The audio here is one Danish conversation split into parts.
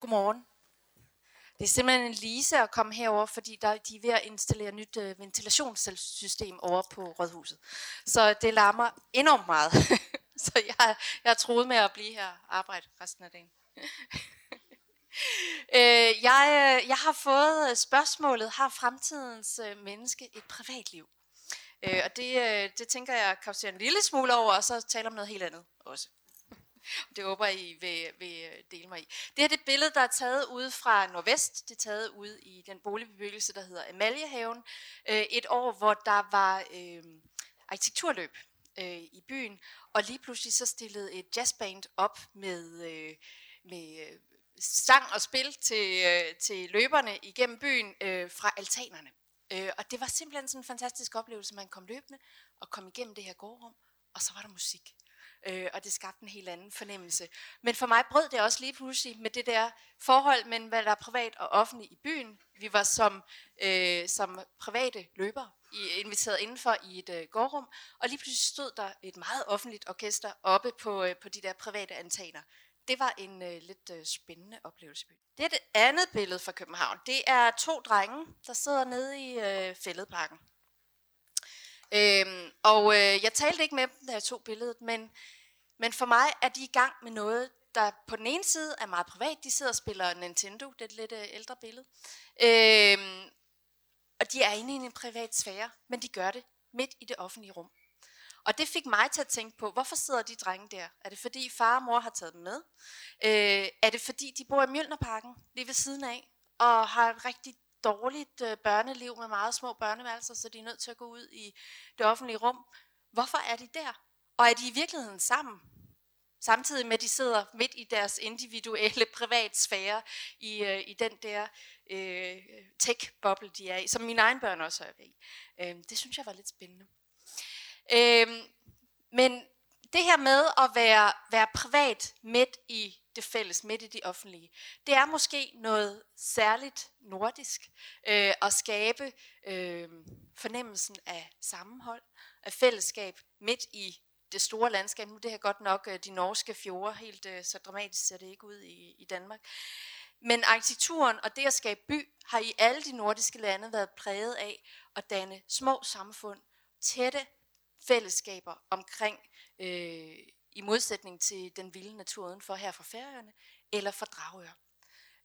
Godmorgen. Det er simpelthen en lise at komme herover, fordi der, de er ved at installere nyt øh, ventilationssystem over på Rådhuset. Så det larmer enormt meget. Så jeg, jeg har troet med at blive her og arbejde resten af dagen. øh, jeg, øh, jeg har fået spørgsmålet, har fremtidens øh, menneske et privatliv? Øh, og det, øh, det tænker jeg kan en lille smule over, og så tale om noget helt andet også. Det håber I vil, vil øh, dele mig i. Det er det billede, der er taget ude fra Nordvest. Det er taget ude i den boligbebyggelse, der hedder Amaliehaven. Øh, et år, hvor der var øh, arkitekturløb øh, i byen, og lige pludselig så stillede et jazzband op med, øh, med øh, sang og spil til, øh, til løberne igennem byen øh, fra altanerne. Øh, og det var simpelthen sådan en fantastisk oplevelse, man kom løbende og kom igennem det her gårdrum, og så var der musik. Øh, og det skabte en helt anden fornemmelse. Men for mig brød det også lige pludselig med det der forhold mellem, hvad der er privat og offentligt i byen. Vi var som, øh, som private løbere inviteret indenfor i et øh, gårdrum, og lige pludselig stod der et meget offentligt orkester oppe på, øh, på de der private antaner. Det var en øh, lidt øh, spændende oplevelse. Det er det andet billede fra København. Det er to drenge, der sidder nede i øh, fælledparken. Øhm, og øh, jeg talte ikke med dem, da jeg tog billedet, men, men for mig er de i gang med noget, der på den ene side er meget privat. De sidder og spiller Nintendo, det er et lidt øh, ældre billede. Øhm, og de er inde i en privat sfære, men de gør det midt i det offentlige rum. Og det fik mig til at tænke på, hvorfor sidder de drenge der? Er det fordi far og mor har taget dem med? Øh, er det fordi de bor i Mjølnerparken lige ved siden af, og har rigtig dårligt øh, børneliv med meget små børneværelser, så de er nødt til at gå ud i det offentlige rum? Hvorfor er de der? Og er de i virkeligheden sammen? Samtidig med, at de sidder midt i deres individuelle privatsfære i, øh, i den der øh, tech-boble, de er i, som mine egne børn også er i. Øh, det synes jeg var lidt spændende. Øh, men det her med at være, være privat midt i det fælles, midt i det offentlige, det er måske noget særligt nordisk øh, at skabe øh, fornemmelsen af sammenhold, af fællesskab midt i det store landskab. Nu det her godt nok øh, de norske fjorde, helt øh, så dramatisk ser det ikke ud i, i Danmark. Men arkitekturen og det at skabe by har i alle de nordiske lande været præget af at danne små samfund, tætte fællesskaber omkring, øh, i modsætning til den vilde natur udenfor her fra Færøerne, eller fra Dragør.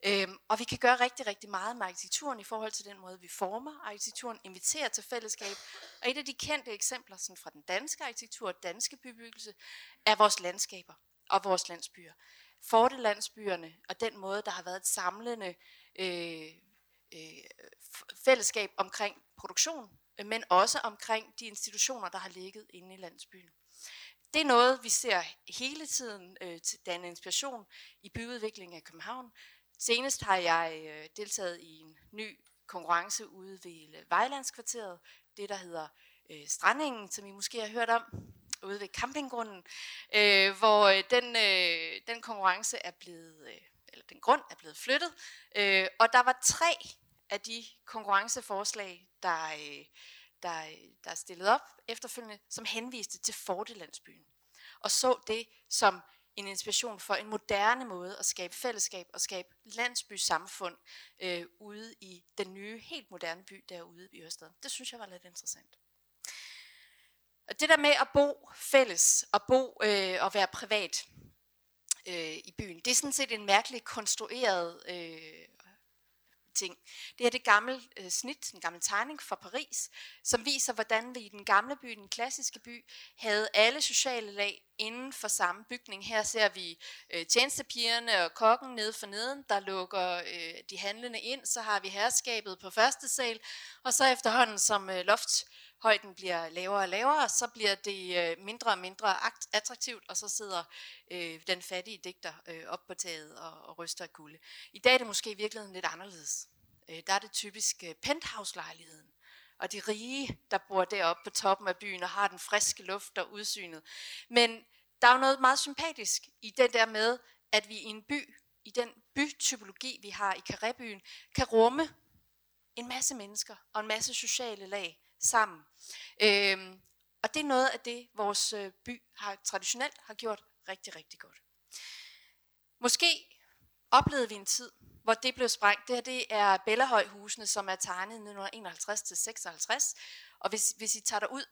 Øhm, og vi kan gøre rigtig, rigtig meget med arkitekturen i forhold til den måde, vi former arkitekturen, inviterer til fællesskab. Og et af de kendte eksempler sådan fra den danske arkitektur og danske bybyggelse er vores landskaber og vores landsbyer. Fortelandsbyerne og den måde, der har været et samlende øh, øh, fællesskab omkring produktion, men også omkring de institutioner, der har ligget inde i landsbyen. Det er noget, vi ser hele tiden øh, til danne inspiration i byudviklingen af København, Senest har jeg øh, deltaget i en ny konkurrence ude ved øh, Vejlandskvarteret, det der hedder øh, Strandingen, som I måske har hørt om, ude ved campinggrunden, øh, hvor øh, den, øh, den konkurrence er blevet, øh, eller den grund er blevet flyttet, øh, og der var tre af de konkurrenceforslag, der, øh, der, der er stillet op efterfølgende, som henviste til Fortelandsbyen, og så det som en inspiration for en moderne måde at skabe fællesskab og skabe landsbysamfund øh, ude i den nye, helt moderne by derude i Ørsted. Det synes jeg var lidt interessant. Og det der med at bo fælles og bo øh, og være privat øh, i byen, det er sådan set en mærkelig konstrueret øh, ting. Det er det gamle øh, snit, en gammel tegning fra Paris, som viser, hvordan vi i den gamle by, den klassiske by, havde alle sociale lag inden for samme bygning. Her ser vi øh, tjenestepigerne og kokken nede for neden, der lukker øh, de handlende ind. Så har vi herskabet på første sal, og så efterhånden som øh, loft højden bliver lavere og lavere, så bliver det øh, mindre og mindre attraktivt, og så sidder øh, den fattige digter øh, op på taget og, og ryster af kulde. I dag er det måske i virkeligheden lidt anderledes. Øh, der er det typisk øh, penthouse-lejligheden, og de rige, der bor deroppe på toppen af byen og har den friske luft og udsynet. Men der er jo noget meget sympatisk i det der med, at vi i en by, i den bytypologi, vi har i Karibien, kan rumme en masse mennesker og en masse sociale lag sammen. Øhm, og det er noget af det, vores øh, by har traditionelt har gjort rigtig, rigtig godt. Måske oplevede vi en tid, hvor det blev sprængt. Det her det er Bellahøjhusene, som er tegnet 1951-56. Og hvis, hvis I tager derud,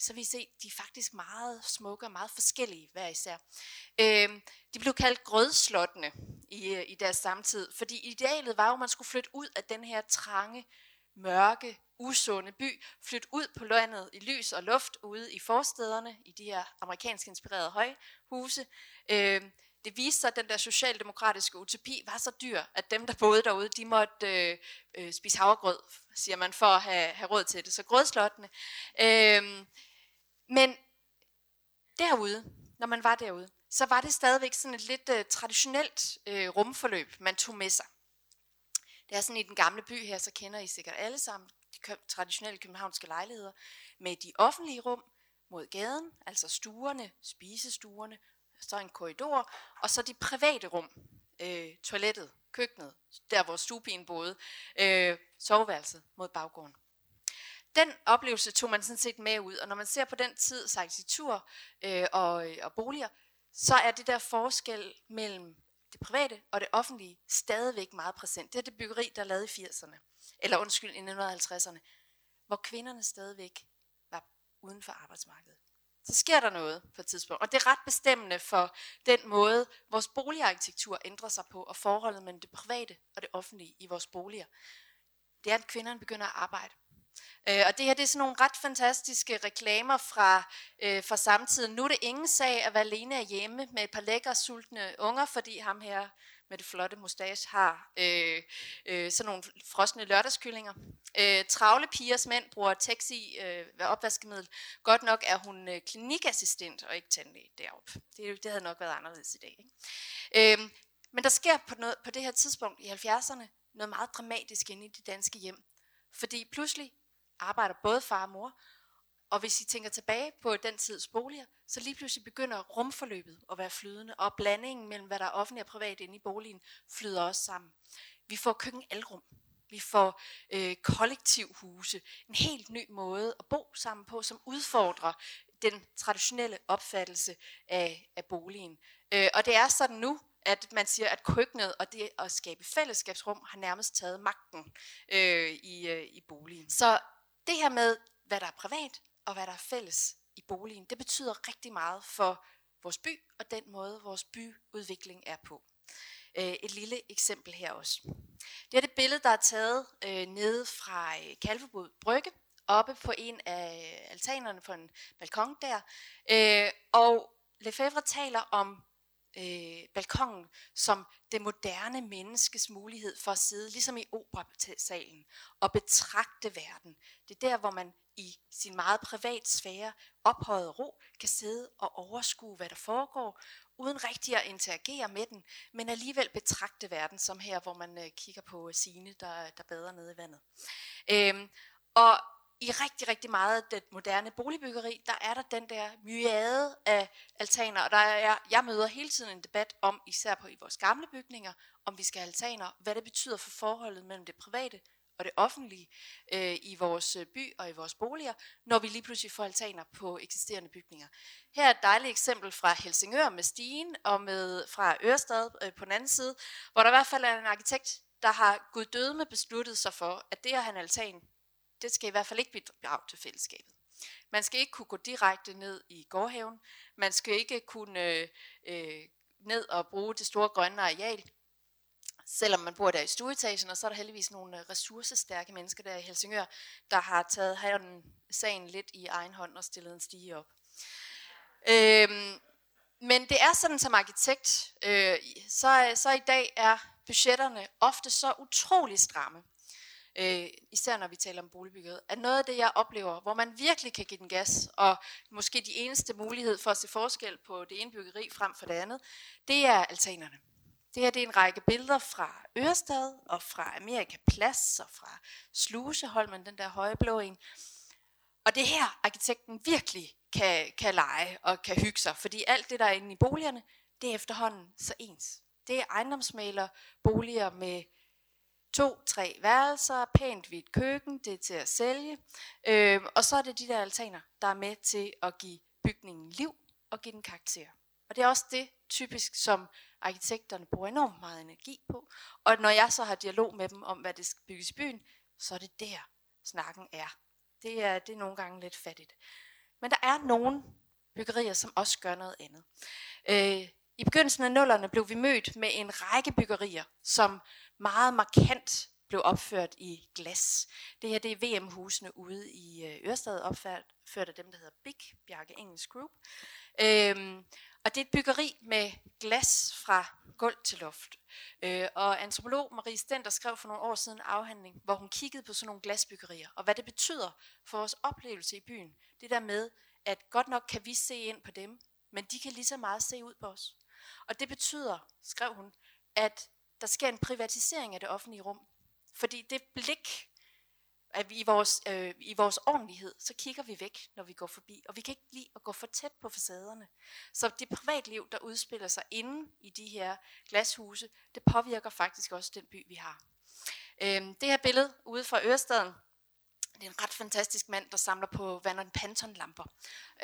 så vil I se, at de er faktisk meget smukke og meget forskellige hver især. Øhm, de blev kaldt grødslottene i, øh, i deres samtid, fordi idealet var jo, at man skulle flytte ud af den her trange, mørke, usunde by, flytte ud på landet i lys og luft ude i forstederne, i de her amerikansk inspirerede højhuse. Øh, det viste sig, at den der socialdemokratiske utopi var så dyr, at dem, der boede derude, de måtte øh, øh, spise havregrød, siger man, for at have, have råd til det. Så grødslottene. Øh, men derude, når man var derude, så var det stadigvæk sådan et lidt øh, traditionelt øh, rumforløb, man tog med sig. Det er sådan i den gamle by her, så kender I sikkert alle sammen de traditionelle københavnske lejligheder, med de offentlige rum mod gaden, altså stuerne, spisestuerne, så en korridor, og så de private rum, øh, toilettet, køkkenet, der hvor stuepigen boede, øh, soveværelset mod baggården. Den oplevelse tog man sådan set med ud, og når man ser på den tids arkitektur øh, og, øh, og boliger, så er det der forskel mellem det private og det offentlige stadigvæk meget præsent. Det er det byggeri, der er lavet i 80'erne, eller undskyld, i 1950'erne, hvor kvinderne stadigvæk var uden for arbejdsmarkedet. Så sker der noget på et tidspunkt, og det er ret bestemmende for den måde, vores boligarkitektur ændrer sig på, og forholdet mellem det private og det offentlige i vores boliger. Det er, at kvinderne begynder at arbejde. Øh, og det her det er sådan nogle ret fantastiske reklamer fra, øh, fra samtiden. Nu er det ingen sag at være alene hjemme med et par lækre sultne unger, fordi ham her med det flotte mustache har øh, øh, sådan nogle frosne lørdagskyllinger. Øh, travle pigers mænd bruger taxi øh, ved opvaskemiddel. Godt nok er hun øh, klinikassistent og ikke tandlæge deroppe. Det, det havde nok været anderledes i dag. Ikke? Øh, men der sker på, noget, på det her tidspunkt i 70'erne noget meget dramatisk inde i de danske hjem. Fordi pludselig arbejder både far og mor. Og hvis I tænker tilbage på den tids boliger, så lige pludselig begynder rumforløbet at være flydende, og blandingen mellem hvad der er offentligt og privat inde i boligen, flyder også sammen. Vi får køkkenalrum, vi får øh, kollektivhuse, en helt ny måde at bo sammen på, som udfordrer den traditionelle opfattelse af, af boligen. Øh, og det er sådan nu, at man siger, at køkkenet og det at skabe fællesskabsrum har nærmest taget magten øh, i, øh, i boligen. Så det her med, hvad der er privat og hvad der er fælles i boligen, det betyder rigtig meget for vores by og den måde, vores byudvikling er på. Øh, et lille eksempel her også. Det er det billede, der er taget øh, nede fra øh, Kalvebod Brygge, oppe på en af altanerne på en balkon der. Øh, og Lefebvre taler om øh, balkongen som det moderne menneskes mulighed for at sidde, ligesom i operasalen, og betragte verden. Det er der, hvor man i sin meget privat sfære, ophøjet ro, kan sidde og overskue, hvad der foregår, uden rigtig at interagere med den, men alligevel betragte verden, som her, hvor man øh, kigger på øh, sine, der, der bader nede i vandet. Øhm, og i rigtig, rigtig meget af det moderne boligbyggeri, der er der den der myade af altaner, og der er, jeg møder hele tiden en debat om, især på i vores gamle bygninger, om vi skal have altaner, hvad det betyder for forholdet mellem det private og det offentlige øh, i vores øh, by og i vores boliger, når vi lige pludselig får altaner på eksisterende bygninger. Her er et dejligt eksempel fra Helsingør med Stien og med, fra Ørestad øh, på den anden side, hvor der i hvert fald er en arkitekt, der har gået døde med besluttet sig for, at det at have en altan, det skal i hvert fald ikke bidrage til fællesskabet. Man skal ikke kunne gå direkte ned i gårdhaven. Man skal ikke kunne øh, øh, ned og bruge det store grønne areal. Selvom man bor der i stueetagen, og så er der heldigvis nogle øh, ressourcestærke mennesker der i Helsingør, der har taget haven, sagen lidt i egen hånd og stillet en stige op. Øhm, men det er sådan som arkitekt, øh, så, så i dag er budgetterne ofte så utrolig stramme, øh, især når vi taler om boligbyggeriet, at noget af det, jeg oplever, hvor man virkelig kan give den gas, og måske de eneste mulighed for at se forskel på det ene byggeri frem for det andet, det er altanerne. Det her det er en række billeder fra Ørestad og fra Amerika Plads og fra Sluseholmen, den der høje blå en. Og det er her, arkitekten virkelig kan, kan lege og kan hygge sig, fordi alt det, der er inde i boligerne, det er efterhånden så ens. Det er ejendomsmaler boliger med to, tre værelser, pænt hvidt køkken, det er til at sælge. Øh, og så er det de der altaner, der er med til at give bygningen liv og give den karakter. Og det er også det typisk, som arkitekterne bruger enormt meget energi på. Og når jeg så har dialog med dem om, hvad det skal bygges i byen, så er det der, snakken er. Det er, det er nogle gange lidt fattigt. Men der er nogle byggerier, som også gør noget andet. Øh, I begyndelsen af nullerne blev vi mødt med en række byggerier, som meget markant blev opført i glas. Det her det er VM-husene ude i øh, Ørestad, opført af dem, der hedder Big, Bjarke Engels Group. Øhm, og det er et byggeri med glas fra gulv til loft. Øh, og antropolog Marie Stender skrev for nogle år siden en afhandling, hvor hun kiggede på sådan nogle glasbyggerier, og hvad det betyder for vores oplevelse i byen. Det der med, at godt nok kan vi se ind på dem, men de kan lige så meget se ud på os. Og det betyder, skrev hun, at der sker en privatisering af det offentlige rum. Fordi det blik, at vi i vores, øh, i vores ordentlighed, så kigger vi væk, når vi går forbi. Og vi kan ikke lide at gå for tæt på facaderne. Så det privatliv, der udspiller sig inde i de her glashuse, det påvirker faktisk også den by, vi har. Øh, det her billede ude fra Ørestaden, det er en ret fantastisk mand, der samler på Vernon Panton-lamper.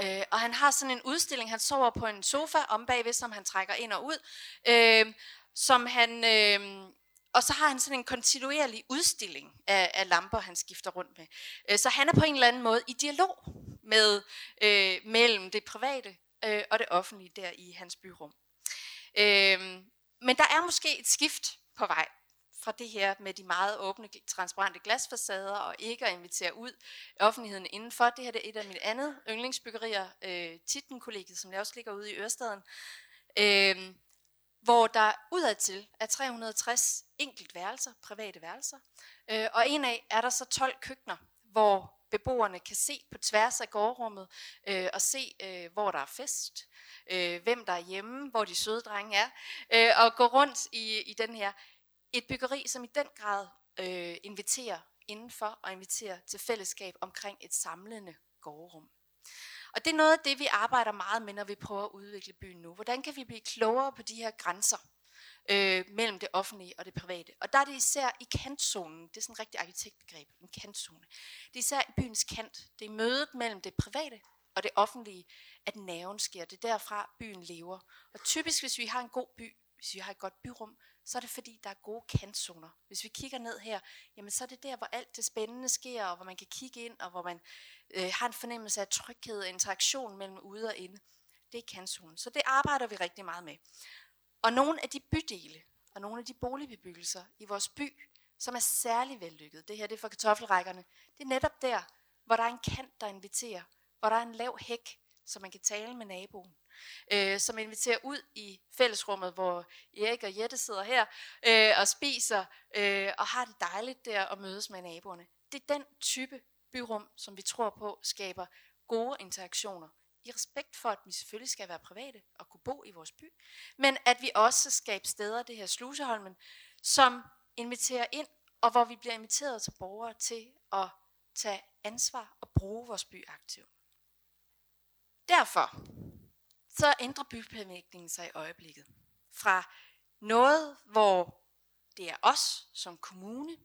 Øh, og han har sådan en udstilling, han sover på en sofa om bagved, som han trækker ind og ud, øh, som han... Øh, og så har han sådan en kontinuerlig udstilling af, af lamper, han skifter rundt med. Øh, så han er på en eller anden måde i dialog med øh, mellem det private øh, og det offentlige der i hans byrum. Øh, men der er måske et skift på vej fra det her med de meget åbne, transparente glasfacader og ikke at invitere ud offentligheden indenfor. Det her det er et af mine andet yndlingsbyggerier, øh, Tittenkollegiet, som jeg også ligger ude i Ørestaden. Øh, hvor der udadtil er 360 enkelt værelser, private værelser, øh, og en af er der så 12 køkkener, hvor beboerne kan se på tværs af gårdrummet øh, og se, øh, hvor der er fest, øh, hvem der er hjemme, hvor de søde drenge er, øh, og gå rundt i, i den her. Et byggeri, som i den grad øh, inviterer indenfor og inviterer til fællesskab omkring et samlende gårdrum. Og det er noget af det, vi arbejder meget med, når vi prøver at udvikle byen nu. Hvordan kan vi blive klogere på de her grænser øh, mellem det offentlige og det private? Og der er det især i kantzonen. Det er sådan et rigtigt arkitektbegreb, en kantzone. Det er især i byens kant. Det er mødet mellem det private og det offentlige, at nerven sker. Det er derfra, byen lever. Og typisk, hvis vi har en god by, hvis vi har et godt byrum, så er det fordi, der er gode kantzoner. Hvis vi kigger ned her, jamen så er det der, hvor alt det spændende sker, og hvor man kan kigge ind, og hvor man øh, har en fornemmelse af tryghed og interaktion mellem ude og inde. Det er kantzonen. Så det arbejder vi rigtig meget med. Og nogle af de bydele, og nogle af de boligbebyggelser i vores by, som er særlig vellykket, det her det er for kartoffelrækkerne, det er netop der, hvor der er en kant, der inviterer, hvor der er en lav hæk, så man kan tale med naboen øh, som inviterer ud i fællesrummet, hvor Erik og Jette sidder her øh, og spiser øh, og har det dejligt der og mødes med naboerne. Det er den type byrum, som vi tror på skaber gode interaktioner. I respekt for, at vi selvfølgelig skal være private og kunne bo i vores by, men at vi også skaber steder, det her Sluseholmen, som inviterer ind, og hvor vi bliver inviteret til borgere til at tage ansvar og bruge vores by aktivt. Derfor så ændrer byplanlægningen sig i øjeblikket. Fra noget, hvor det er os som kommune,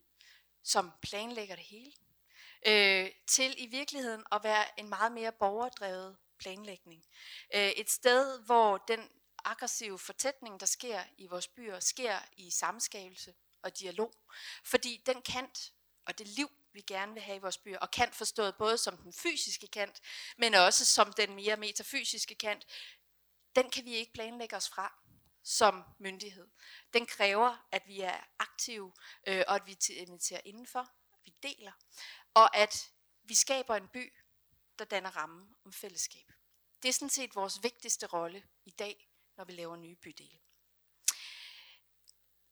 som planlægger det hele, øh, til i virkeligheden at være en meget mere borgerdrevet planlægning. Øh, et sted, hvor den aggressive fortætning, der sker i vores byer, sker i samskabelse og dialog. Fordi den kant og det liv, vi gerne vil have i vores byer, og kant forstået både som den fysiske kant, men også som den mere metafysiske kant, den kan vi ikke planlægge os fra som myndighed. Den kræver, at vi er aktive, øh, og at vi inviterer indenfor, at vi deler, og at vi skaber en by, der danner rammen om fællesskab. Det er sådan set vores vigtigste rolle i dag, når vi laver nye bydele.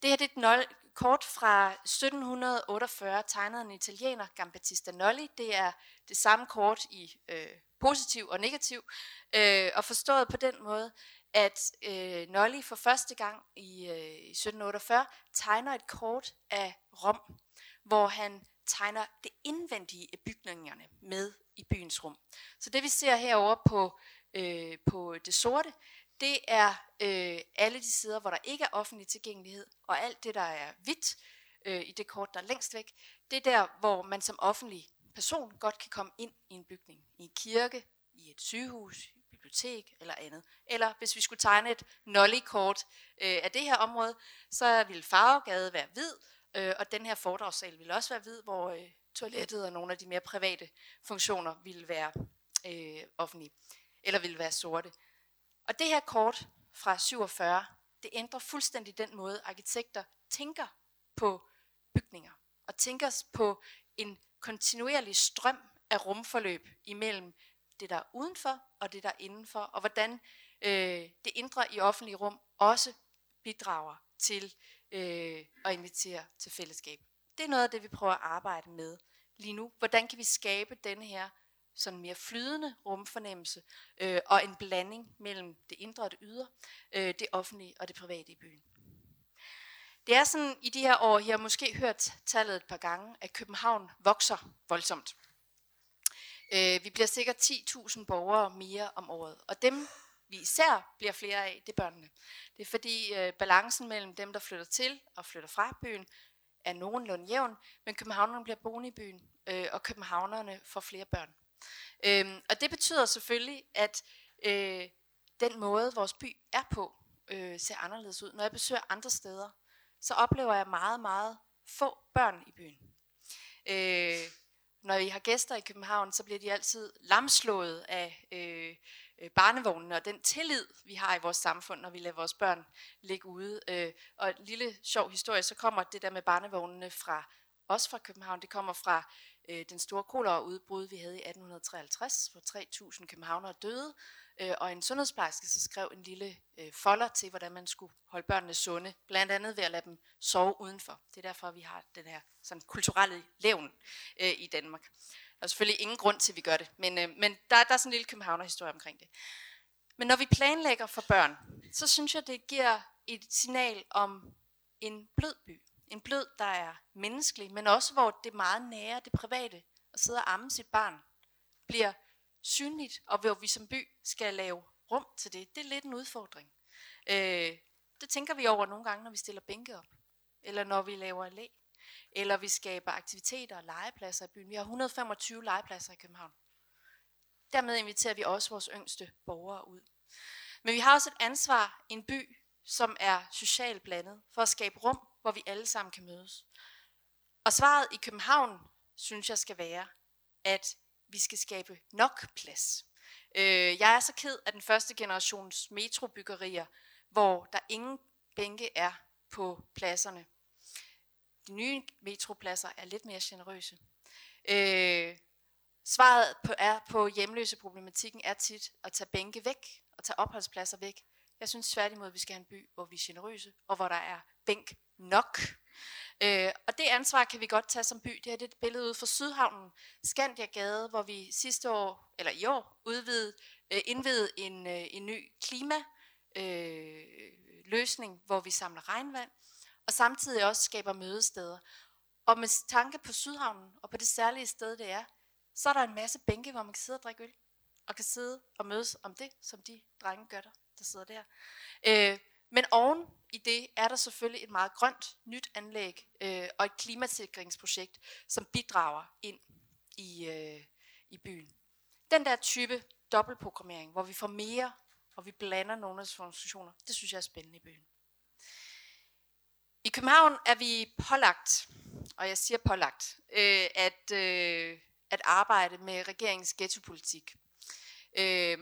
Det her det er et kort fra 1748, tegnet af en italiener, Gambattista Nolli. Det er det samme kort i øh, positiv og negativ, øh, og forstået på den måde, at øh, Nolli for første gang i, øh, i 1748 tegner et kort af Rom, hvor han tegner det indvendige af bygningerne med i byens rum. Så det vi ser herovre på, øh, på det sorte, det er øh, alle de sider, hvor der ikke er offentlig tilgængelighed, og alt det, der er hvidt øh, i det kort, der er længst væk, det er der, hvor man som offentlig person godt kan komme ind i en bygning. I en kirke, i et sygehus, i et bibliotek eller andet. Eller hvis vi skulle tegne et nolly-kort øh, af det her område, så ville Farvegade være hvid, øh, og den her foredragssal ville også være hvid, hvor øh, toilettet og nogle af de mere private funktioner ville være øh, offentlige, eller ville være sorte. Og det her kort fra 47, det ændrer fuldstændig den måde, arkitekter tænker på bygninger, og tænker på en kontinuerlig strøm af rumforløb imellem det, der er udenfor og det, der er indenfor, og hvordan øh, det indre i offentlige rum også bidrager til øh, at invitere til fællesskab. Det er noget af det, vi prøver at arbejde med lige nu. Hvordan kan vi skabe denne her sådan mere flydende rumfornemmelse øh, og en blanding mellem det indre og det ydre, øh, det offentlige og det private i byen. Det er sådan i de her år, jeg har måske hørt tallet et par gange, at København vokser voldsomt. Øh, vi bliver sikkert 10.000 borgere mere om året, og dem vi især bliver flere af, det er børnene. Det er fordi øh, balancen mellem dem, der flytter til og flytter fra byen, er nogenlunde jævn, men københavnerne bliver boende i byen, øh, og københavnerne får flere børn. Øhm, og det betyder selvfølgelig, at øh, den måde, vores by er på, øh, ser anderledes ud. Når jeg besøger andre steder, så oplever jeg meget, meget få børn i byen. Øh, når vi har gæster i København, så bliver de altid lamslået af øh, øh, barnevognene og den tillid, vi har i vores samfund, når vi lader vores børn ligge ude. Øh, og en lille sjov historie, så kommer det der med barnevognene fra også fra København. Det kommer fra øh, den store koleraudbrud, vi havde i 1853, hvor 3.000 københavnere døde, øh, og en sundhedsplejerske så skrev en lille øh, folder til, hvordan man skulle holde børnene sunde, blandt andet ved at lade dem sove udenfor. Det er derfor, vi har den her sådan, kulturelle levn øh, i Danmark. Der er selvfølgelig ingen grund til, at vi gør det, men, øh, men der, der er sådan en lille københavnerhistorie omkring det. Men når vi planlægger for børn, så synes jeg, det giver et signal om en blød by. En blød, der er menneskelig, men også hvor det meget nære, det private, at sidde og amme sit barn, bliver synligt, og hvor vi som by skal lave rum til det. Det er lidt en udfordring. Øh, det tænker vi over nogle gange, når vi stiller bænke op, eller når vi laver læ, eller vi skaber aktiviteter og legepladser i byen. Vi har 125 legepladser i København. Dermed inviterer vi også vores yngste borgere ud. Men vi har også et ansvar i en by, som er socialt blandet, for at skabe rum, hvor vi alle sammen kan mødes. Og svaret i København, synes jeg, skal være, at vi skal skabe nok plads. Øh, jeg er så ked af den første generations metrobyggerier, hvor der ingen bænke er på pladserne. De nye metropladser er lidt mere generøse. Øh, svaret på, er på hjemløse problematikken er tit at tage bænke væk og tage opholdspladser væk. Jeg synes tværtimod, at vi skal have en by, hvor vi er generøse, og hvor der er bænk nok. Øh, og det ansvar kan vi godt tage som by. Det her det er et billede ud fra Sydhavnen, Skandiagade, hvor vi sidste år, eller i år, udvidede, øh, indvidede en, øh, en ny klima øh, løsning, hvor vi samler regnvand, og samtidig også skaber mødesteder. Og med tanke på Sydhavnen, og på det særlige sted det er, så er der en masse bænke, hvor man kan sidde og drikke øl, og kan sidde og mødes om det, som de drenge gør der, der sidder der. Øh, men oven i det er der selvfølgelig et meget grønt nyt anlæg øh, og et klimasikringsprojekt, som bidrager ind i, øh, i byen. Den der type dobbeltprogrammering, hvor vi får mere, og vi blander nogle af funktioner, det synes jeg er spændende i byen. I København er vi pålagt, og jeg siger pålagt, øh, at, øh, at arbejde med regeringens ghettopolitik. Øh,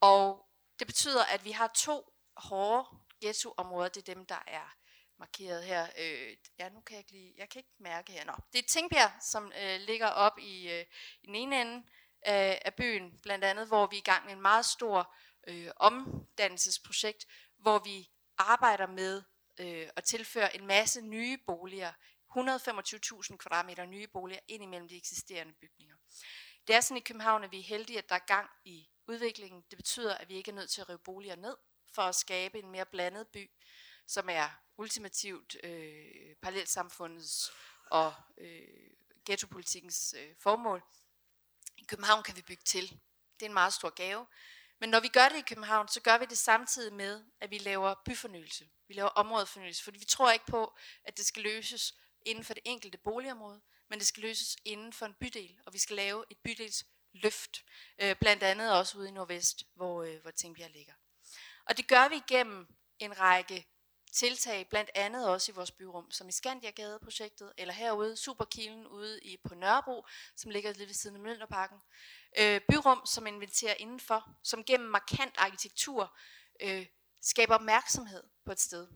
og det betyder, at vi har to hårde ghettoområder, det er dem, der er markeret her. Øh, ja, nu kan jeg ikke lige, jeg kan ikke mærke her. Nå, det er Tingbjerg, som øh, ligger op i, øh, i den ene ende af, af byen, blandt andet, hvor vi er i gang med en meget stor øh, omdannelsesprojekt, hvor vi arbejder med øh, at tilføre en masse nye boliger, 125.000 kvadratmeter nye boliger ind imellem de eksisterende bygninger. Det er sådan i København, at vi er heldige, at der er gang i udviklingen. Det betyder, at vi ikke er nødt til at rive boliger ned for at skabe en mere blandet by, som er ultimativt øh, parallelsamfundets og øh, ghettopolitikkens øh, formål. I København kan vi bygge til. Det er en meget stor gave. Men når vi gør det i København, så gør vi det samtidig med, at vi laver byfornyelse. Vi laver områdefornyelse, fordi vi tror ikke på, at det skal løses inden for det enkelte boligområde, men det skal løses inden for en bydel, og vi skal lave et bydelsløft. Øh, blandt andet også ude i Nordvest, hvor, øh, hvor Tingbjerg ligger. Og det gør vi igennem en række tiltag, blandt andet også i vores byrum, som i Skandiagade-projektet, eller herude, Superkilen ude i, på Nørrebro, som ligger lige ved siden af Møllerparken. Øh, byrum, som inviterer indenfor, som gennem markant arkitektur øh, skaber opmærksomhed på et sted.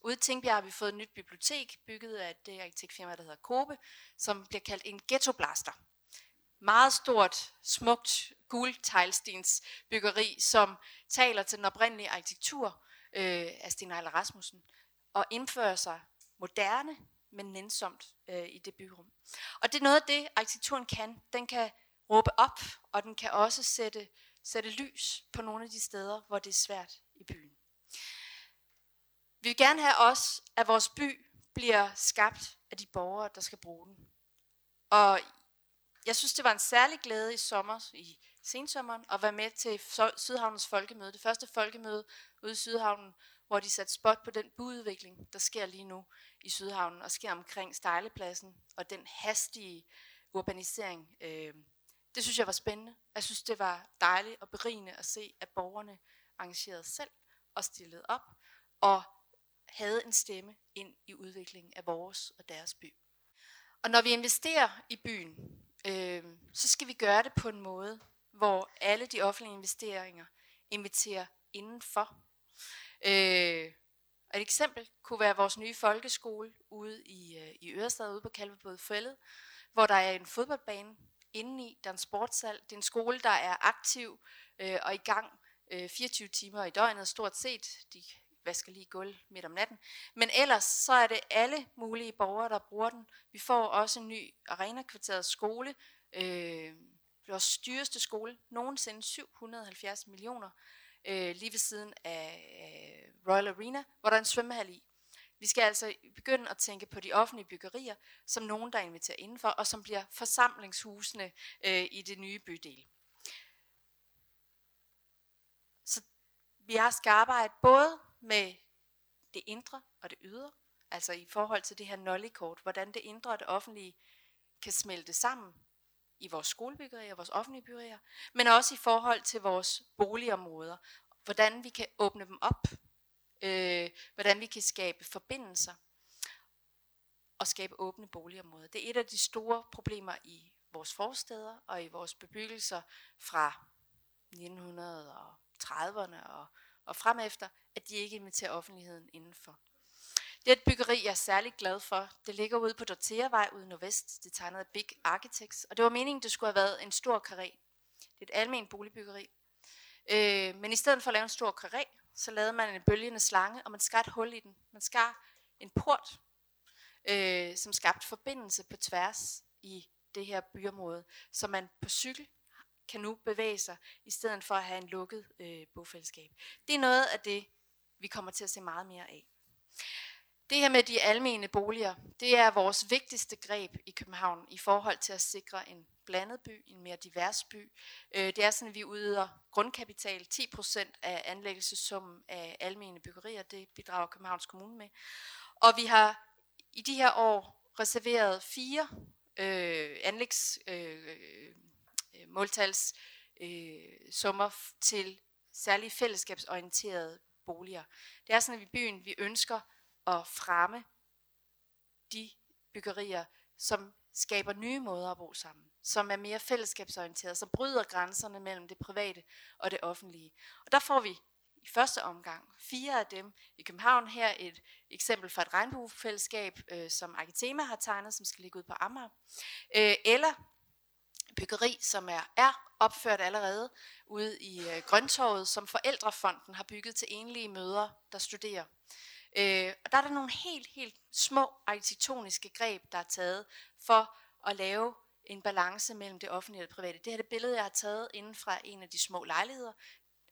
Ude i Tingbjerg har vi fået et nyt bibliotek, bygget af det arkitektfirma, der hedder Kobe, som bliver kaldt en ghettoblaster. Meget stort, smukt guldteglstens byggeri, som taler til den oprindelige arkitektur øh, af Sten Ejler Rasmussen, og indfører sig moderne, men nænsomt øh, i det byrum. Og det er noget af det, arkitekturen kan. Den kan råbe op, og den kan også sætte, sætte lys på nogle af de steder, hvor det er svært i byen. Vi vil gerne have også, at vores by bliver skabt af de borgere, der skal bruge den. Og jeg synes, det var en særlig glæde i sommer, i sensommeren, at være med til Sydhavnens folkemøde. Det første folkemøde ude i Sydhavnen, hvor de satte spot på den byudvikling, der sker lige nu i Sydhavnen, og sker omkring Stejlepladsen, og den hastige urbanisering. Øh, det synes jeg var spændende. Jeg synes, det var dejligt og berigende at se, at borgerne engagerede selv og stillede op, og havde en stemme ind i udviklingen af vores og deres by. Og når vi investerer i byen, øh, så skal vi gøre det på en måde, hvor alle de offentlige investeringer inviterer indenfor. Øh, et eksempel kunne være vores nye folkeskole ude i, øh, i Ørestad, ude på Kalvebod Fællet, hvor der er en fodboldbane indeni, der er en sportssal. Det er en skole, der er aktiv øh, og i gang øh, 24 timer i døgnet, stort set. De vasker lige gulv midt om natten. Men ellers så er det alle mulige borgere, der bruger den. Vi får også en ny arena skole, øh, vores dyreste skole, nogensinde 770 millioner, øh, lige ved siden af øh, Royal Arena, hvor der er en svømmehal i. Vi skal altså begynde at tænke på de offentlige byggerier, som nogen, der inviterer indenfor, og som bliver forsamlingshusene øh, i det nye bydel. Så vi har skal arbejde både med det indre og det ydre, altså i forhold til det her nollikort, hvordan det indre og det offentlige kan smelte sammen i vores skolebyggerier, vores offentlige byggerier, men også i forhold til vores boligområder, hvordan vi kan åbne dem op, øh, hvordan vi kan skabe forbindelser og skabe åbne boligområder. Det er et af de store problemer i vores forsteder og i vores bebyggelser fra 1930'erne og, og frem efter, at de ikke inviterer offentligheden indenfor. Det er et byggeri, jeg er særlig glad for. Det ligger ude på Dorteavej ude Nordvest. Det er tegnet af Big Architects. Og det var meningen, det skulle have været en stor karé. Det er et almindeligt boligbyggeri. Øh, men i stedet for at lave en stor karé, så lavede man en bølgende slange, og man skar et hul i den. Man skar en port, øh, som skabte forbindelse på tværs i det her byområde, så man på cykel kan nu bevæge sig, i stedet for at have en lukket øh, bofællesskab. Det er noget af det, vi kommer til at se meget mere af. Det her med de almene boliger, det er vores vigtigste greb i København i forhold til at sikre en blandet by, en mere divers by. Øh, det er sådan, at vi udøder grundkapital, 10% af anlæggelsessummen af almene byggerier, det bidrager Københavns Kommune med. Og vi har i de her år reserveret fire øh, anlægs øh, øh måltals øh, summer til særligt fællesskabsorienterede boliger. Det er sådan, at vi i byen vi ønsker at fremme de byggerier, som skaber nye måder at bo sammen, som er mere fællesskabsorienterede, som bryder grænserne mellem det private og det offentlige. Og der får vi i første omgang fire af dem i København. Her et eksempel fra et regnbuefællesskab, øh, som Arkitema har tegnet, som skal ligge ud på Amager. Øh, eller byggeri, som er, er opført allerede ude i øh, Grøntorvet, som Forældrefonden har bygget til enlige møder, der studerer. Øh, og der er der nogle helt, helt små arkitektoniske greb, der er taget for at lave en balance mellem det offentlige og det private. Det her er det billede, jeg har taget inden fra en af de små lejligheder.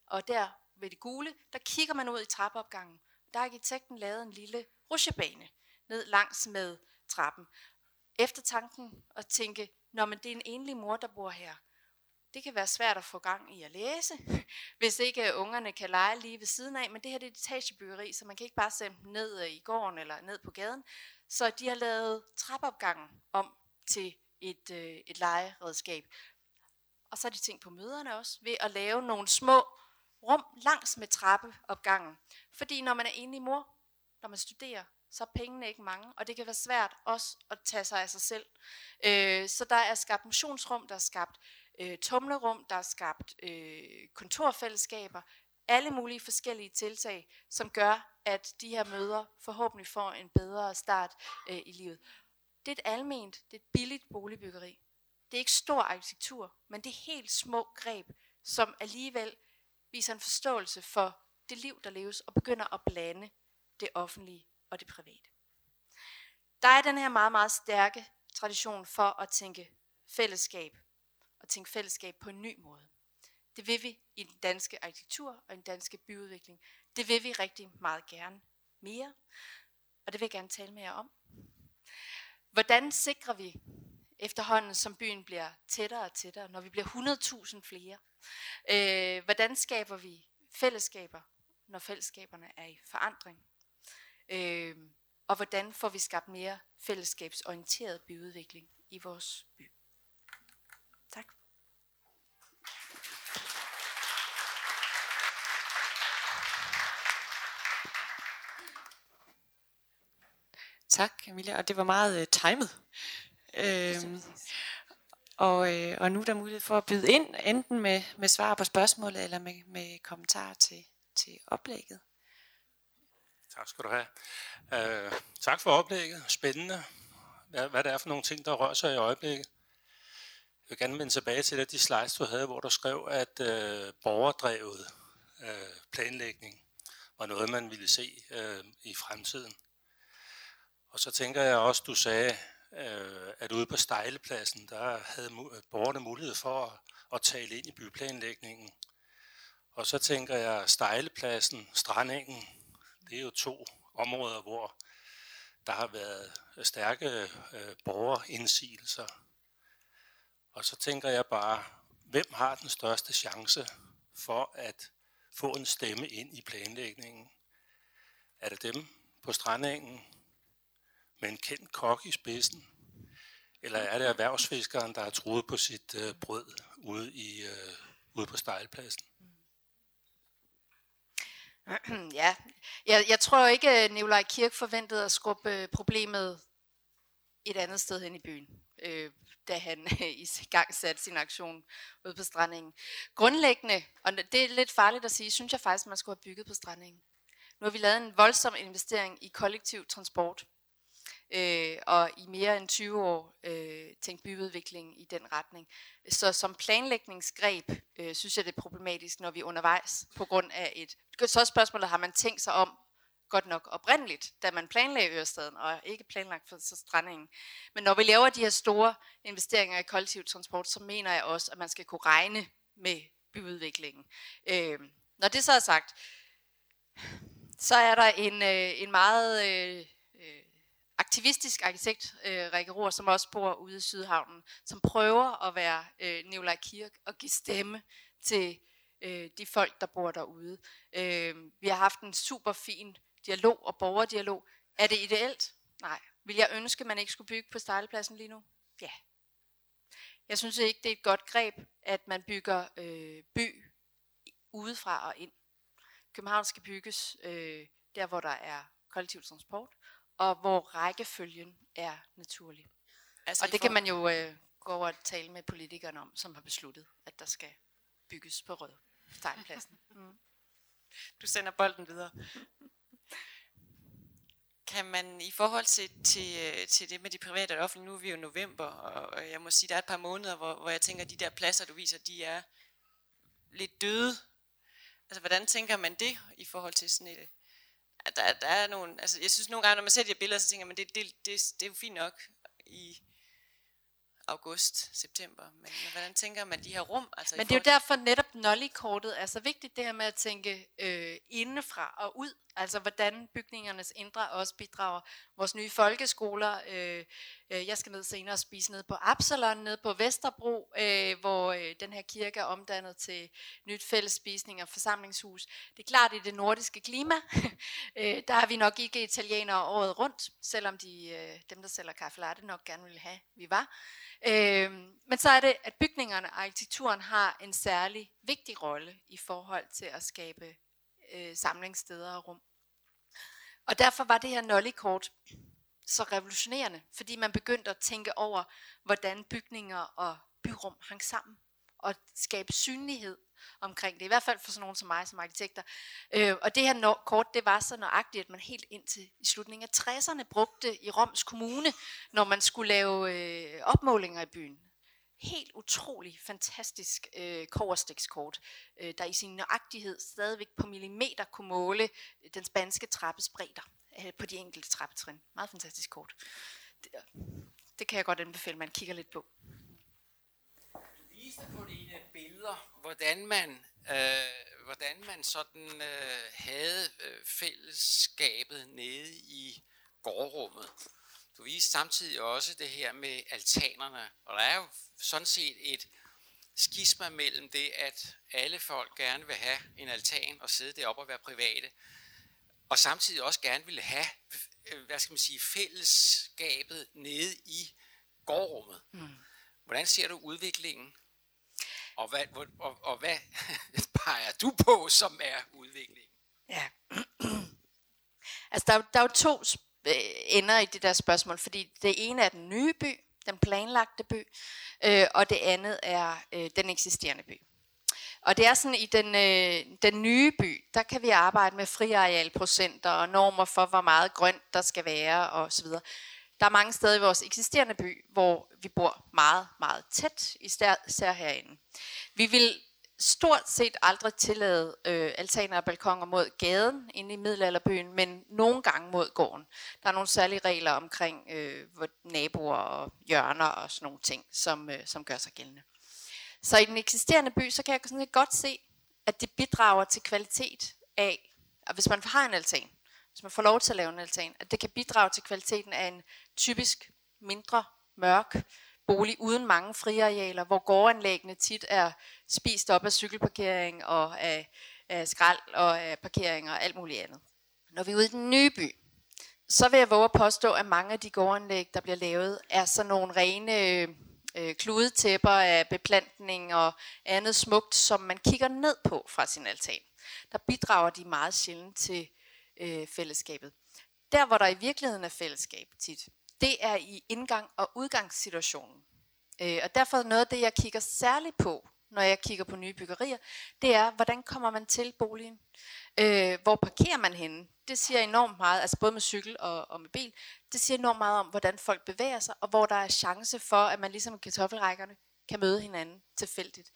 Og der ved det gule, der kigger man ud i trappeopgangen. Der har arkitekten lavet en lille rusjebane ned langs med trappen. Efter tanken at tænke, når men det er en enlig mor, der bor her det kan være svært at få gang i at læse, hvis ikke øh, ungerne kan lege lige ved siden af. Men det her det er et etagebyggeri, så man kan ikke bare sende dem ned øh, i gården eller ned på gaden. Så de har lavet trappeopgangen om til et, øh, et legeredskab. og så har de tænkt på møderne også, ved at lave nogle små rum langs med trappeopgangen. Fordi når man er enlig mor, når man studerer, så er pengene ikke mange, og det kan være svært også at tage sig af sig selv. Øh, så der er skabt motionsrum, der er skabt øh, tumlerum, der er skabt øh, kontorfællesskaber, alle mulige forskellige tiltag, som gør, at de her møder forhåbentlig får en bedre start øh, i livet. Det er et alment, det er et billigt boligbyggeri. Det er ikke stor arkitektur, men det er helt små greb, som alligevel viser en forståelse for det liv, der leves, og begynder at blande det offentlige og det private. Der er den her meget, meget stærke tradition for at tænke fællesskab, og tænke fællesskab på en ny måde. Det vil vi i den danske arkitektur og i den danske byudvikling. Det vil vi rigtig meget gerne mere, og det vil jeg gerne tale med jer om. Hvordan sikrer vi efterhånden, som byen bliver tættere og tættere, når vi bliver 100.000 flere? Øh, hvordan skaber vi fællesskaber, når fællesskaberne er i forandring? Øh, og hvordan får vi skabt mere fællesskabsorienteret byudvikling i vores by? Tak. Tak, Camilla, og det var meget uh, timet. Øhm, og, øh, og nu er der mulighed for at byde ind, enten med, med svar på spørgsmålet, eller med, med kommentarer til, til oplægget. Tak skal du have. Uh, tak for oplægget. Spændende, hvad, hvad det er for nogle ting, der rører sig i øjeblikket. Jeg vil gerne vende tilbage til de slides, du havde, hvor du skrev, at uh, borgerdrevet uh, planlægning var noget, man ville se uh, i fremtiden. Og så tænker jeg også, du sagde, uh, at ude på Stejlepladsen, der havde borgerne mulighed for at, at tale ind i byplanlægningen. Og så tænker jeg, Stejlepladsen, Strandingen, det er jo to områder, hvor der har været stærke øh, borgerindsigelser. Og så tænker jeg bare, hvem har den største chance for at få en stemme ind i planlægningen? Er det dem på strandingen med en kendt kok i spidsen? Eller er det erhvervsfiskeren, der har troet på sit øh, brød ude, i, øh, ude på stejlpladsen? ja, jeg, jeg tror ikke, øh, at Nikolaj Kirk forventede at skubbe øh, problemet et andet sted hen i byen, øh, da han i gang satte sin aktion ude på strandingen. Grundlæggende, og det er lidt farligt at sige, synes jeg faktisk, man skulle have bygget på strandingen. Nu har vi lavet en voldsom investering i kollektiv transport øh, og i mere end 20 år øh, tænkt byudvikling i den retning. Så som planlægningsgreb øh, synes jeg, det er problematisk, når vi er undervejs på grund af et... Så spørgsmålet, har man tænkt sig om godt nok oprindeligt, da man planlagde Ørestaden, og ikke planlagt for så strandingen. Men når vi laver de her store investeringer i kollektiv transport, så mener jeg også, at man skal kunne regne med byudviklingen. Øh, når det så er sagt, så er der en, øh, en meget øh, aktivistisk arkitekt, øh, Rikke Rohr, som også bor ude i Sydhavnen, som prøver at være øh, Nikolaj Kirk og give stemme til øh, de folk, der bor derude. Øh, vi har haft en super fin dialog og borgerdialog. Er det ideelt? Nej. Vil jeg ønske, at man ikke skulle bygge på stejlepladsen lige nu? Ja. Jeg synes ikke, det er et godt greb, at man bygger øh, by udefra og ind. København skal bygges øh, der, hvor der er kollektiv transport, og hvor rækkefølgen er naturlig. Altså og det kan man jo øh, gå over og tale med politikerne om, som har besluttet, at der skal bygges på Rød Stejnpladsen. Mm. Du sender bolden videre. Kan man i forhold til, til, øh, til det med de private og offentlige, nu er vi jo i november, og jeg må sige, der er et par måneder, hvor, hvor jeg tænker, at de der pladser, du viser, de er lidt døde. Altså, hvordan tænker man det i forhold til sådan et, at der, der er nogle, altså jeg synes nogle gange, når man ser de her billeder, så tænker man, det, det, det, det er jo fint nok i august, september, men, men hvordan tænker man de her rum? Altså men det er jo derfor netop netop Nolly-kortet er så vigtigt, det her med at tænke øh, indefra og ud, altså hvordan bygningernes indre også bidrager. Vores nye folkeskoler, øh, øh, jeg skal ned senere og spise ned på Absalon, ned på Vesterbro, øh, hvor øh, den her kirke er omdannet til nyt fælles spisning og forsamlingshus. Det er klart, i det nordiske klima, øh, der er vi nok ikke italienere året rundt, selvom de, øh, dem, der sælger kaffe latte, nok gerne vil have, vi var. Øh, men så er det, at bygningerne og arkitekturen har en særlig vigtig rolle i forhold til at skabe øh, samlingssteder og rum. Og derfor var det her nollikort så revolutionerende, fordi man begyndte at tænke over, hvordan bygninger og byrum hang sammen, og skabe synlighed omkring det, i hvert fald for sådan nogen som mig som arkitekter. Øh, og det her kort, det var så nøjagtigt, at man helt indtil i slutningen af 60'erne brugte i Roms Kommune, når man skulle lave øh, opmålinger i byen. Helt utrolig fantastisk øh, koverstikskort, øh, der i sin nøjagtighed stadigvæk på millimeter kunne måle øh, den spanske trappes bredder øh, på de enkelte trappetrin. Meget fantastisk kort. Det, øh, det kan jeg godt anbefale, at man kigger lidt på. Du viste på dine billeder, hvordan man, øh, hvordan man sådan øh, havde øh, fællesskabet nede i gårdrummet. Du viste samtidig også det her med altanerne, og der er jo sådan set et skisma mellem det, at alle folk gerne vil have en altan og sidde deroppe og være private, og samtidig også gerne vil have, øh, hvad skal man sige, fællesskabet nede i gårdrummet. Mm. Hvordan ser du udviklingen og hvad, og, og hvad peger du på, som er udvikling? Ja. altså, der, der er jo to Øh, ender i det der spørgsmål, fordi det ene er den nye by, den planlagte by, øh, og det andet er øh, den eksisterende by. Og det er sådan, i den, øh, den nye by, der kan vi arbejde med friarealprocenter og normer for, hvor meget grønt der skal være osv. Der er mange steder i vores eksisterende by, hvor vi bor meget, meget tæt, især herinde. Vi vil stort set aldrig tillade øh, altaner og balkonger mod gaden inde i middelalderbyen, men nogle gange mod gården. Der er nogle særlige regler omkring øh, naboer og hjørner og sådan nogle ting, som, øh, som gør sig gældende. Så i den eksisterende by, så kan jeg sådan godt se, at det bidrager til kvalitet af, at hvis man har en altan, hvis man får lov til at lave en altan, at det kan bidrage til kvaliteten af en typisk mindre mørk bolig uden mange friarealer, hvor gårdanlæggene tit er spist op af cykelparkering og af, af skrald og af parkering og alt muligt andet. Når vi er ude i den nye by, så vil jeg våge at påstå, at mange af de gårdanlæg, der bliver lavet, er sådan nogle rene øh, kludetæpper af beplantning og andet smukt, som man kigger ned på fra sin altan. Der bidrager de meget sjældent til øh, fællesskabet. Der, hvor der i virkeligheden er fællesskab tit, det er i indgang- og udgangssituationen. Øh, og derfor er noget af det, jeg kigger særligt på, når jeg kigger på nye byggerier, det er, hvordan kommer man til boligen? Øh, hvor parkerer man henne? Det siger enormt meget, altså både med cykel og, og med bil, det siger enormt meget om, hvordan folk bevæger sig, og hvor der er chance for, at man ligesom kartoffelrækkerne kan møde hinanden tilfældigt.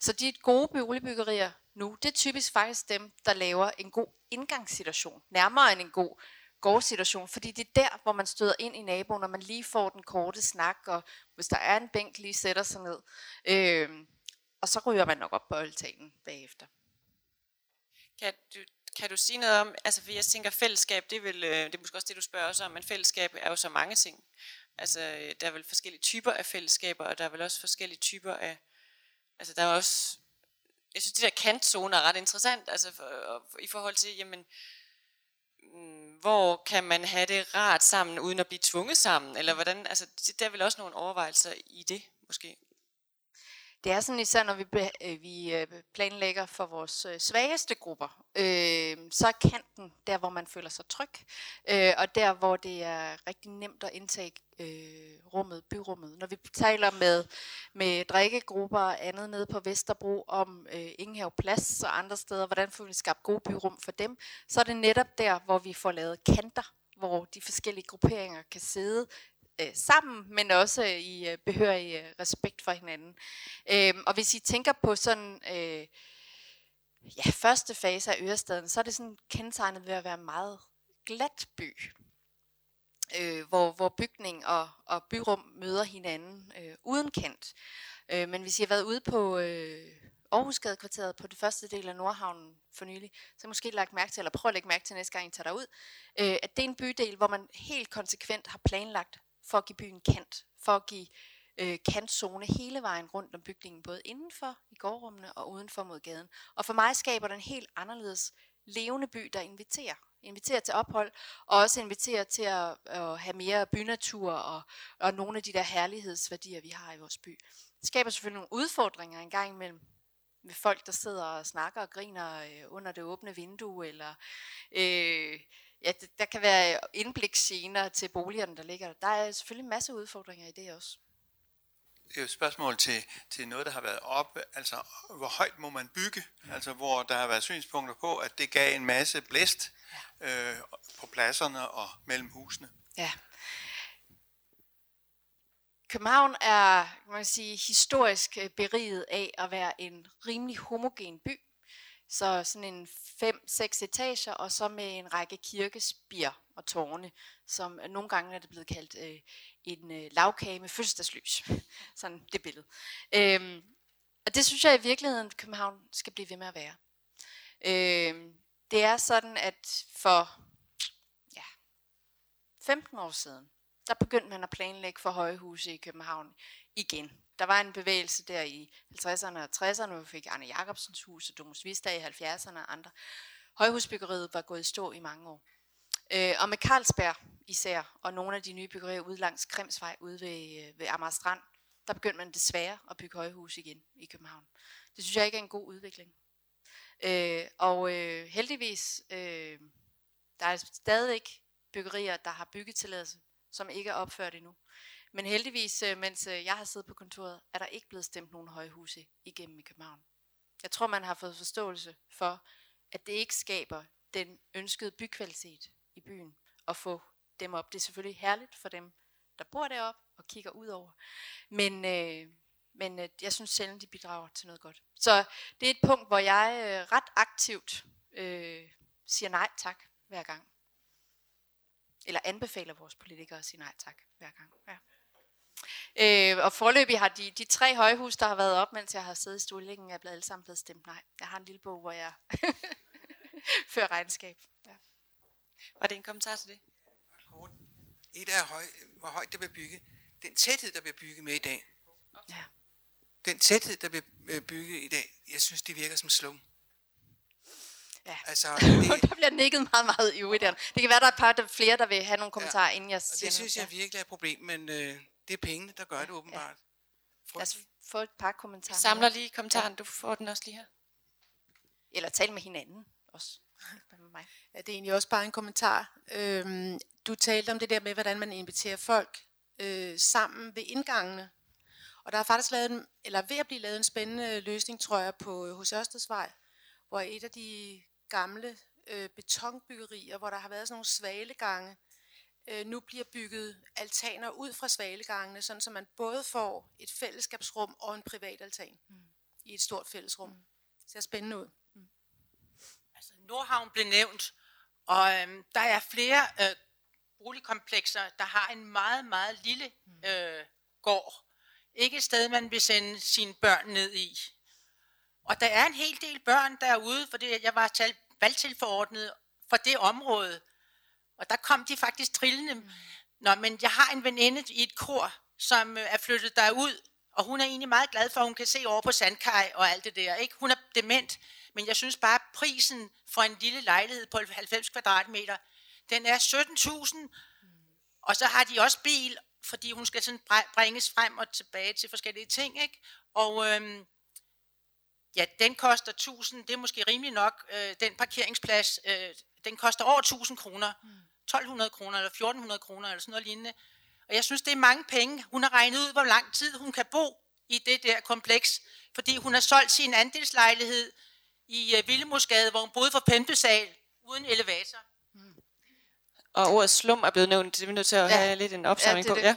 Så de gode boligbyggerier nu, det er typisk faktisk dem, der laver en god indgangssituation, nærmere end en god gårdsituation, fordi det er der, hvor man støder ind i naboen, når man lige får den korte snak, og hvis der er en bænk, lige sætter sig ned. Øh, og så ryger man nok op på altanen bagefter. Kan du, kan du sige noget om, altså for jeg tænker fællesskab, det er, vel, øh, det er måske også det, du spørger os om, men fællesskab er jo så mange ting. Altså øh, der er vel forskellige typer af fællesskaber, og der er vel også forskellige typer af, altså der er også, jeg synes det der kantzone er ret interessant, altså for, for, i forhold til, jamen, mm, hvor kan man have det rart sammen, uden at blive tvunget sammen, eller hvordan, altså der er vel også nogle overvejelser i det, måske. Det er sådan især, når vi, øh, vi øh, planlægger for vores øh, svageste grupper, øh, så er kanten der, hvor man føler sig tryg, øh, og der, hvor det er rigtig nemt at indtage øh, rummet, byrummet. Når vi taler med, med drikkegrupper og andet nede på Vesterbro om øh, ingen plads og andre steder, hvordan får vi skabt gode byrum for dem, så er det netop der, hvor vi får lavet kanter, hvor de forskellige grupperinger kan sidde øh, sammen, men også øh, i øh, behørig øh, respekt for hinanden. Øh, og hvis I tænker på sådan øh, ja, første fase af Ørestaden, så er det sådan kendetegnet ved at være en meget glat by. Øh, hvor, hvor bygning og, og byrum møder hinanden øh, uden kendt. Øh, men hvis I har været ude på øh, Aarhusgadekvarteret på det første del af Nordhavnen for nylig, så måske lagt mærke til, eller prøv at lægge mærke til næste gang, I tager derud, øh, at det er en bydel, hvor man helt konsekvent har planlagt for at give byen kant, for at give øh, kantzone hele vejen rundt om bygningen, både indenfor i gårdrummene og udenfor mod gaden. Og for mig skaber den en helt anderledes levende by, der inviterer. Inviterer til ophold, og også inviterer til at, at have mere bynatur og, og nogle af de der herlighedsværdier, vi har i vores by. Det skaber selvfølgelig nogle udfordringer en gang imellem med folk, der sidder og snakker og griner øh, under det åbne vindue, eller øh, ja, der kan være indbliksscener til boligerne, der ligger der. Der er selvfølgelig en masse udfordringer i det også det er jo et spørgsmål til, til noget, der har været oppe, altså hvor højt må man bygge, altså hvor der har været synspunkter på, at det gav en masse blæst øh, på pladserne og mellem husene. Ja. København er man kan sige, historisk øh, beriget af at være en rimelig homogen by. Så sådan en fem-seks etager, og så med en række kirkespir og tårne, som øh, nogle gange er det blevet kaldt øh, en øh, lavkage med fødselsdagslys. Sådan det billede. Øhm, og det synes jeg i virkeligheden, København skal blive ved med at være. Øhm, det er sådan, at for ja, 15 år siden, der begyndte man at planlægge for højhuse i København igen. Der var en bevægelse der i 50'erne og 60'erne, hvor vi fik Arne Jacobsens hus og Domus Vista i 70'erne og andre. Højhusbyggeriet var gået i stå i mange år. Øh, og med Carlsberg især, og nogle af de nye byggerier ude langs Kremsvej, ude ved, øh, ved Amager Strand, der begyndte man desværre at bygge højhus igen i København. Det synes jeg ikke er en god udvikling. Øh, og øh, heldigvis, øh, der er stadig byggerier, der har byggetilladelse, som ikke er opført endnu. Men heldigvis, øh, mens øh, jeg har siddet på kontoret, er der ikke blevet stemt nogen højhuse igennem i København. Jeg tror, man har fået forståelse for, at det ikke skaber den ønskede bykvalitet i byen at få dem op. Det er selvfølgelig herligt for dem, der bor deroppe og kigger ud over. Men, øh, men øh, jeg synes sjældent, de bidrager til noget godt. Så det er et punkt, hvor jeg øh, ret aktivt øh, siger nej tak hver gang. Eller anbefaler vores politikere at sige nej tak hver gang. Ja. Øh, og forløbig har de, de tre højhus, der har været op, mens jeg har siddet i stolingen, er blevet alle sammen blevet stemt nej. Jeg har en lille bog, hvor jeg fører regnskab. Ja. Var det en kommentar til det? Et er, høj, hvor højt der bliver bygget. Den tæthed, der bliver bygget med i dag. Ja. Den tæthed, der bliver øh, bygget i dag, jeg synes, det virker som slum. Ja. Altså, det, der bliver nikket meget, meget i Det kan være, der er et par der flere, der vil have nogle kommentarer, ja, inden jeg siger det synes noget. jeg virkelig er et problem, men øh, det er pengene, der gør det åbenbart. Ja. Lad os få et par kommentarer. Vi samler lige kommentaren. Ja. Du får den også lige her. Eller tal med hinanden også. med mig. Ja, det er egentlig også bare en kommentar. Øhm, du talte om det der med, hvordan man inviterer folk øh, sammen ved indgangene. Og der er faktisk lavet en, eller ved at blive lavet en spændende løsning, tror jeg, på hos Ørstedsvej, hvor et af de gamle øh, betonbyggerier, hvor der har været sådan nogle svalegange, øh, nu bliver bygget altaner ud fra svalegangene, sådan så man både får et fællesskabsrum og en privat altan mm. i et stort fællesrum. Mm. Det ser spændende ud. Altså, Nordhavn blev nævnt, og øhm, der er flere øh, boligkomplekser, der har en meget, meget lille øh, gård. Ikke et sted, man vil sende sine børn ned i. Og der er en hel del børn derude, fordi jeg var tal, valgtilforordnet for det område. Og der kom de faktisk trillende. Nå, men jeg har en veninde i et kor, som øh, er flyttet derud, og hun er egentlig meget glad for, at hun kan se over på Sandkaj og alt det der. Ikke? Hun er dement, men jeg synes bare, at prisen for en lille lejlighed på 90 kvadratmeter, den er 17.000. Og så har de også bil, fordi hun skal sådan bringes frem og tilbage til forskellige ting. Ikke? Og øhm, ja, den koster 1000, det er måske rimelig nok. Øh, den parkeringsplads, øh, den koster over 1000 kroner. Mm. 1200 kroner eller 1400 kroner eller sådan noget lignende. Og jeg synes, det er mange penge. Hun har regnet ud, hvor lang tid hun kan bo i det der kompleks, fordi hun har solgt sin andelslejlighed i uh, Villemusgade, hvor hun boede for Pempesal uden elevator. Mm. Og ordet slum er blevet nævnt, det er vi nødt til at ja. have lidt en opsamling ja, det, på. Det. Ja.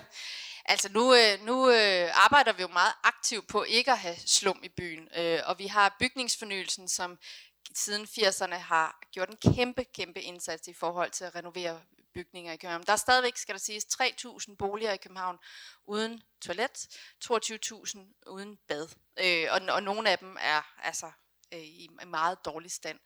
Altså nu, øh, nu øh, arbejder vi jo meget aktivt på ikke at have slum i byen, øh, og vi har bygningsfornyelsen, som siden 80'erne har gjort en kæmpe, kæmpe indsats i forhold til at renovere bygninger i København. Der er stadigvæk, skal der siges, 3.000 boliger i København uden toilet, 22.000 uden bad. Øh, og, og nogle af dem er altså øh, i meget dårlig stand.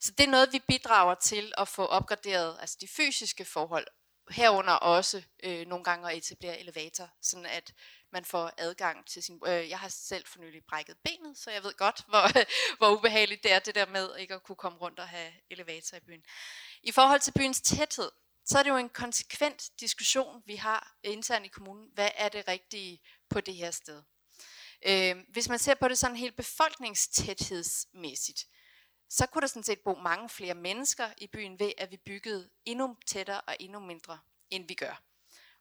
Så det er noget, vi bidrager til at få opgraderet, altså de fysiske forhold, herunder også øh, nogle gange at etablere elevator, sådan at man får adgang til sin... Øh, jeg har selv for nylig brækket benet, så jeg ved godt, hvor, hvor ubehageligt det er, det der med ikke at kunne komme rundt og have elevator i byen. I forhold til byens tæthed, så er det jo en konsekvent diskussion, vi har internt i kommunen. Hvad er det rigtige på det her sted? Øh, hvis man ser på det sådan helt befolkningstæthedsmæssigt, så kunne der sådan set bo mange flere mennesker i byen ved, at vi byggede endnu tættere og endnu mindre, end vi gør.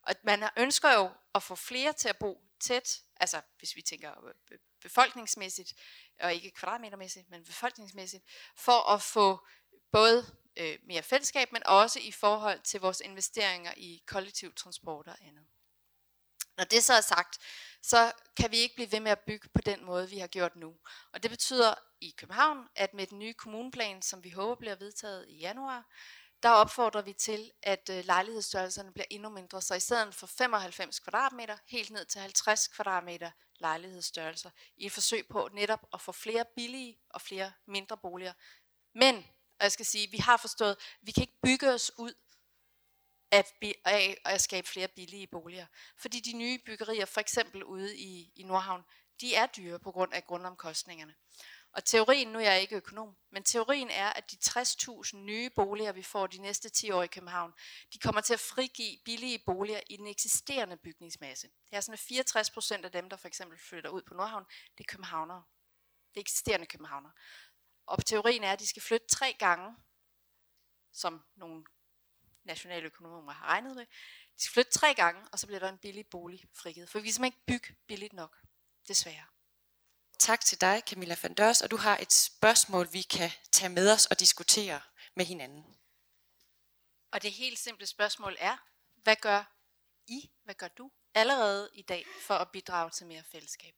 Og man ønsker jo at få flere til at bo tæt, altså hvis vi tænker øh, befolkningsmæssigt, og ikke kvadratmetermæssigt, men befolkningsmæssigt, for at få både øh, mere fællesskab, men også i forhold til vores investeringer i kollektiv transport og andet. Når det så er sagt, så kan vi ikke blive ved med at bygge på den måde, vi har gjort nu. Og det betyder i København, at med den nye kommuneplan, som vi håber bliver vedtaget i januar, der opfordrer vi til, at øh, lejlighedsstørrelserne bliver endnu mindre. Så i stedet for 95 kvadratmeter, helt ned til 50 kvadratmeter lejlighedsstørrelser, i et forsøg på netop at få flere billige og flere mindre boliger. Men, og jeg skal sige, vi har forstået, vi kan ikke bygge os ud af, af at skabe flere billige boliger. Fordi de nye byggerier, for eksempel ude i, i Nordhavn, de er dyre på grund af grundomkostningerne. Og teorien, nu er jeg ikke økonom, men teorien er, at de 60.000 nye boliger, vi får de næste 10 år i København, de kommer til at frigive billige boliger i den eksisterende bygningsmasse. Det er sådan, at 64 procent af dem, der for eksempel flytter ud på Nordhavn, det er københavnere. Det er eksisterende københavnere. Og teorien er, at de skal flytte tre gange, som nogle nationale økonomer har regnet med. De skal flytte tre gange, og så bliver der en billig bolig frigivet. For vi kan simpelthen ikke bygge billigt nok, desværre. Tak til dig, Camilla van Dørs, og du har et spørgsmål, vi kan tage med os og diskutere med hinanden. Og det helt simple spørgsmål er, hvad gør I, hvad gør du allerede i dag for at bidrage til mere fællesskab?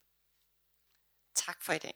Tak for i dag.